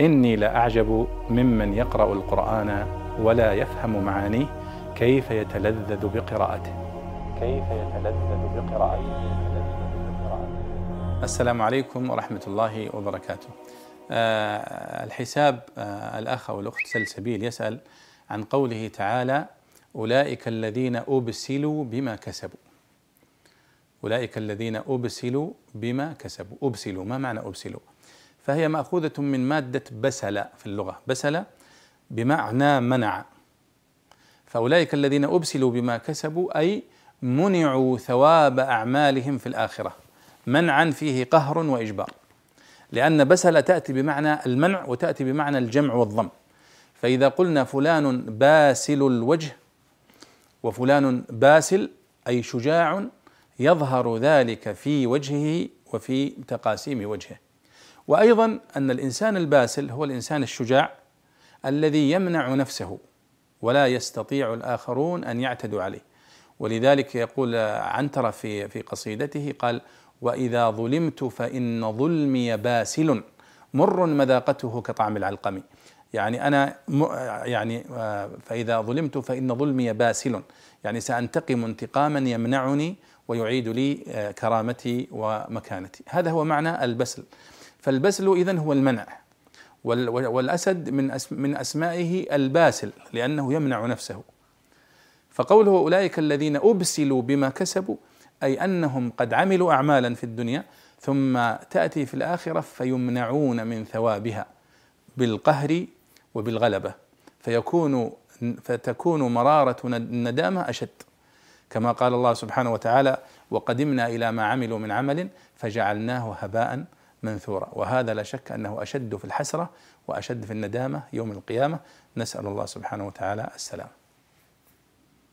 إني لأعجب ممن يقرأ القرآن ولا يفهم معانيه كيف يتلذذ بقراءته. كيف يتلذذ بقراءته. السلام عليكم ورحمة الله وبركاته. آه الحساب آه الأخ أو الأخت سلسبيل يسأل عن قوله تعالى أولئك الذين أبسلوا بما كسبوا. أولئك الذين أبسلوا بما كسبوا. أبسلوا ما معنى أبسلوا؟ فهي مأخوذة من مادة بسل في اللغة. بسل بمعنى منع. فأولئك الذين أبسلوا بما كسبوا أي منعوا ثواب أعمالهم في الآخرة. منعا فيه قهر وإجبار. لأن بسل تأتي بمعنى المنع وتأتي بمعنى الجمع والضم. فإذا قلنا فلان باسل الوجه وفلان باسل أي شجاع يظهر ذلك في وجهه وفي تقاسيم وجهه. وأيضا أن الإنسان الباسل هو الإنسان الشجاع الذي يمنع نفسه ولا يستطيع الآخرون أن يعتدوا عليه. ولذلك يقول عنترة في في قصيدته قال وإذا ظلمت فإن ظلمي باسل مر مذاقته كطعم العلقم. يعني أنا يعني فإذا ظلمت فإن ظلمي باسل. يعني سأنتقم انتقاما يمنعني ويعيد لي كرامتي ومكانتي. هذا هو معنى البسل. فالبسل إذن هو المنع. والأسد من من أسمائه الباسل لأنه يمنع نفسه. فقوله أولئك الذين أبسلوا بما كسبوا أي أنهم قد عملوا أعمالا في الدنيا ثم تأتي في الآخرة فيمنعون من ثوابها بالقهر وبالغلبة. فيكون فتكون مرارة الندامة أشد. كما قال الله سبحانه وتعالى وقدمنا إلى ما عملوا من عمل فجعلناه هباء منثورا وهذا لا شك أنه أشد في الحسرة وأشد في الندامة يوم القيامة. نسأل الله سبحانه وتعالى السلام